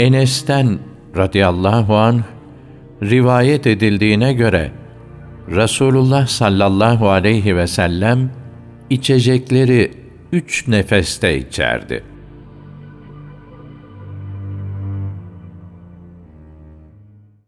Enes'ten radıyallahu anh rivayet edildiğine göre Resulullah sallallahu aleyhi ve sellem içecekleri üç nefeste içerdi.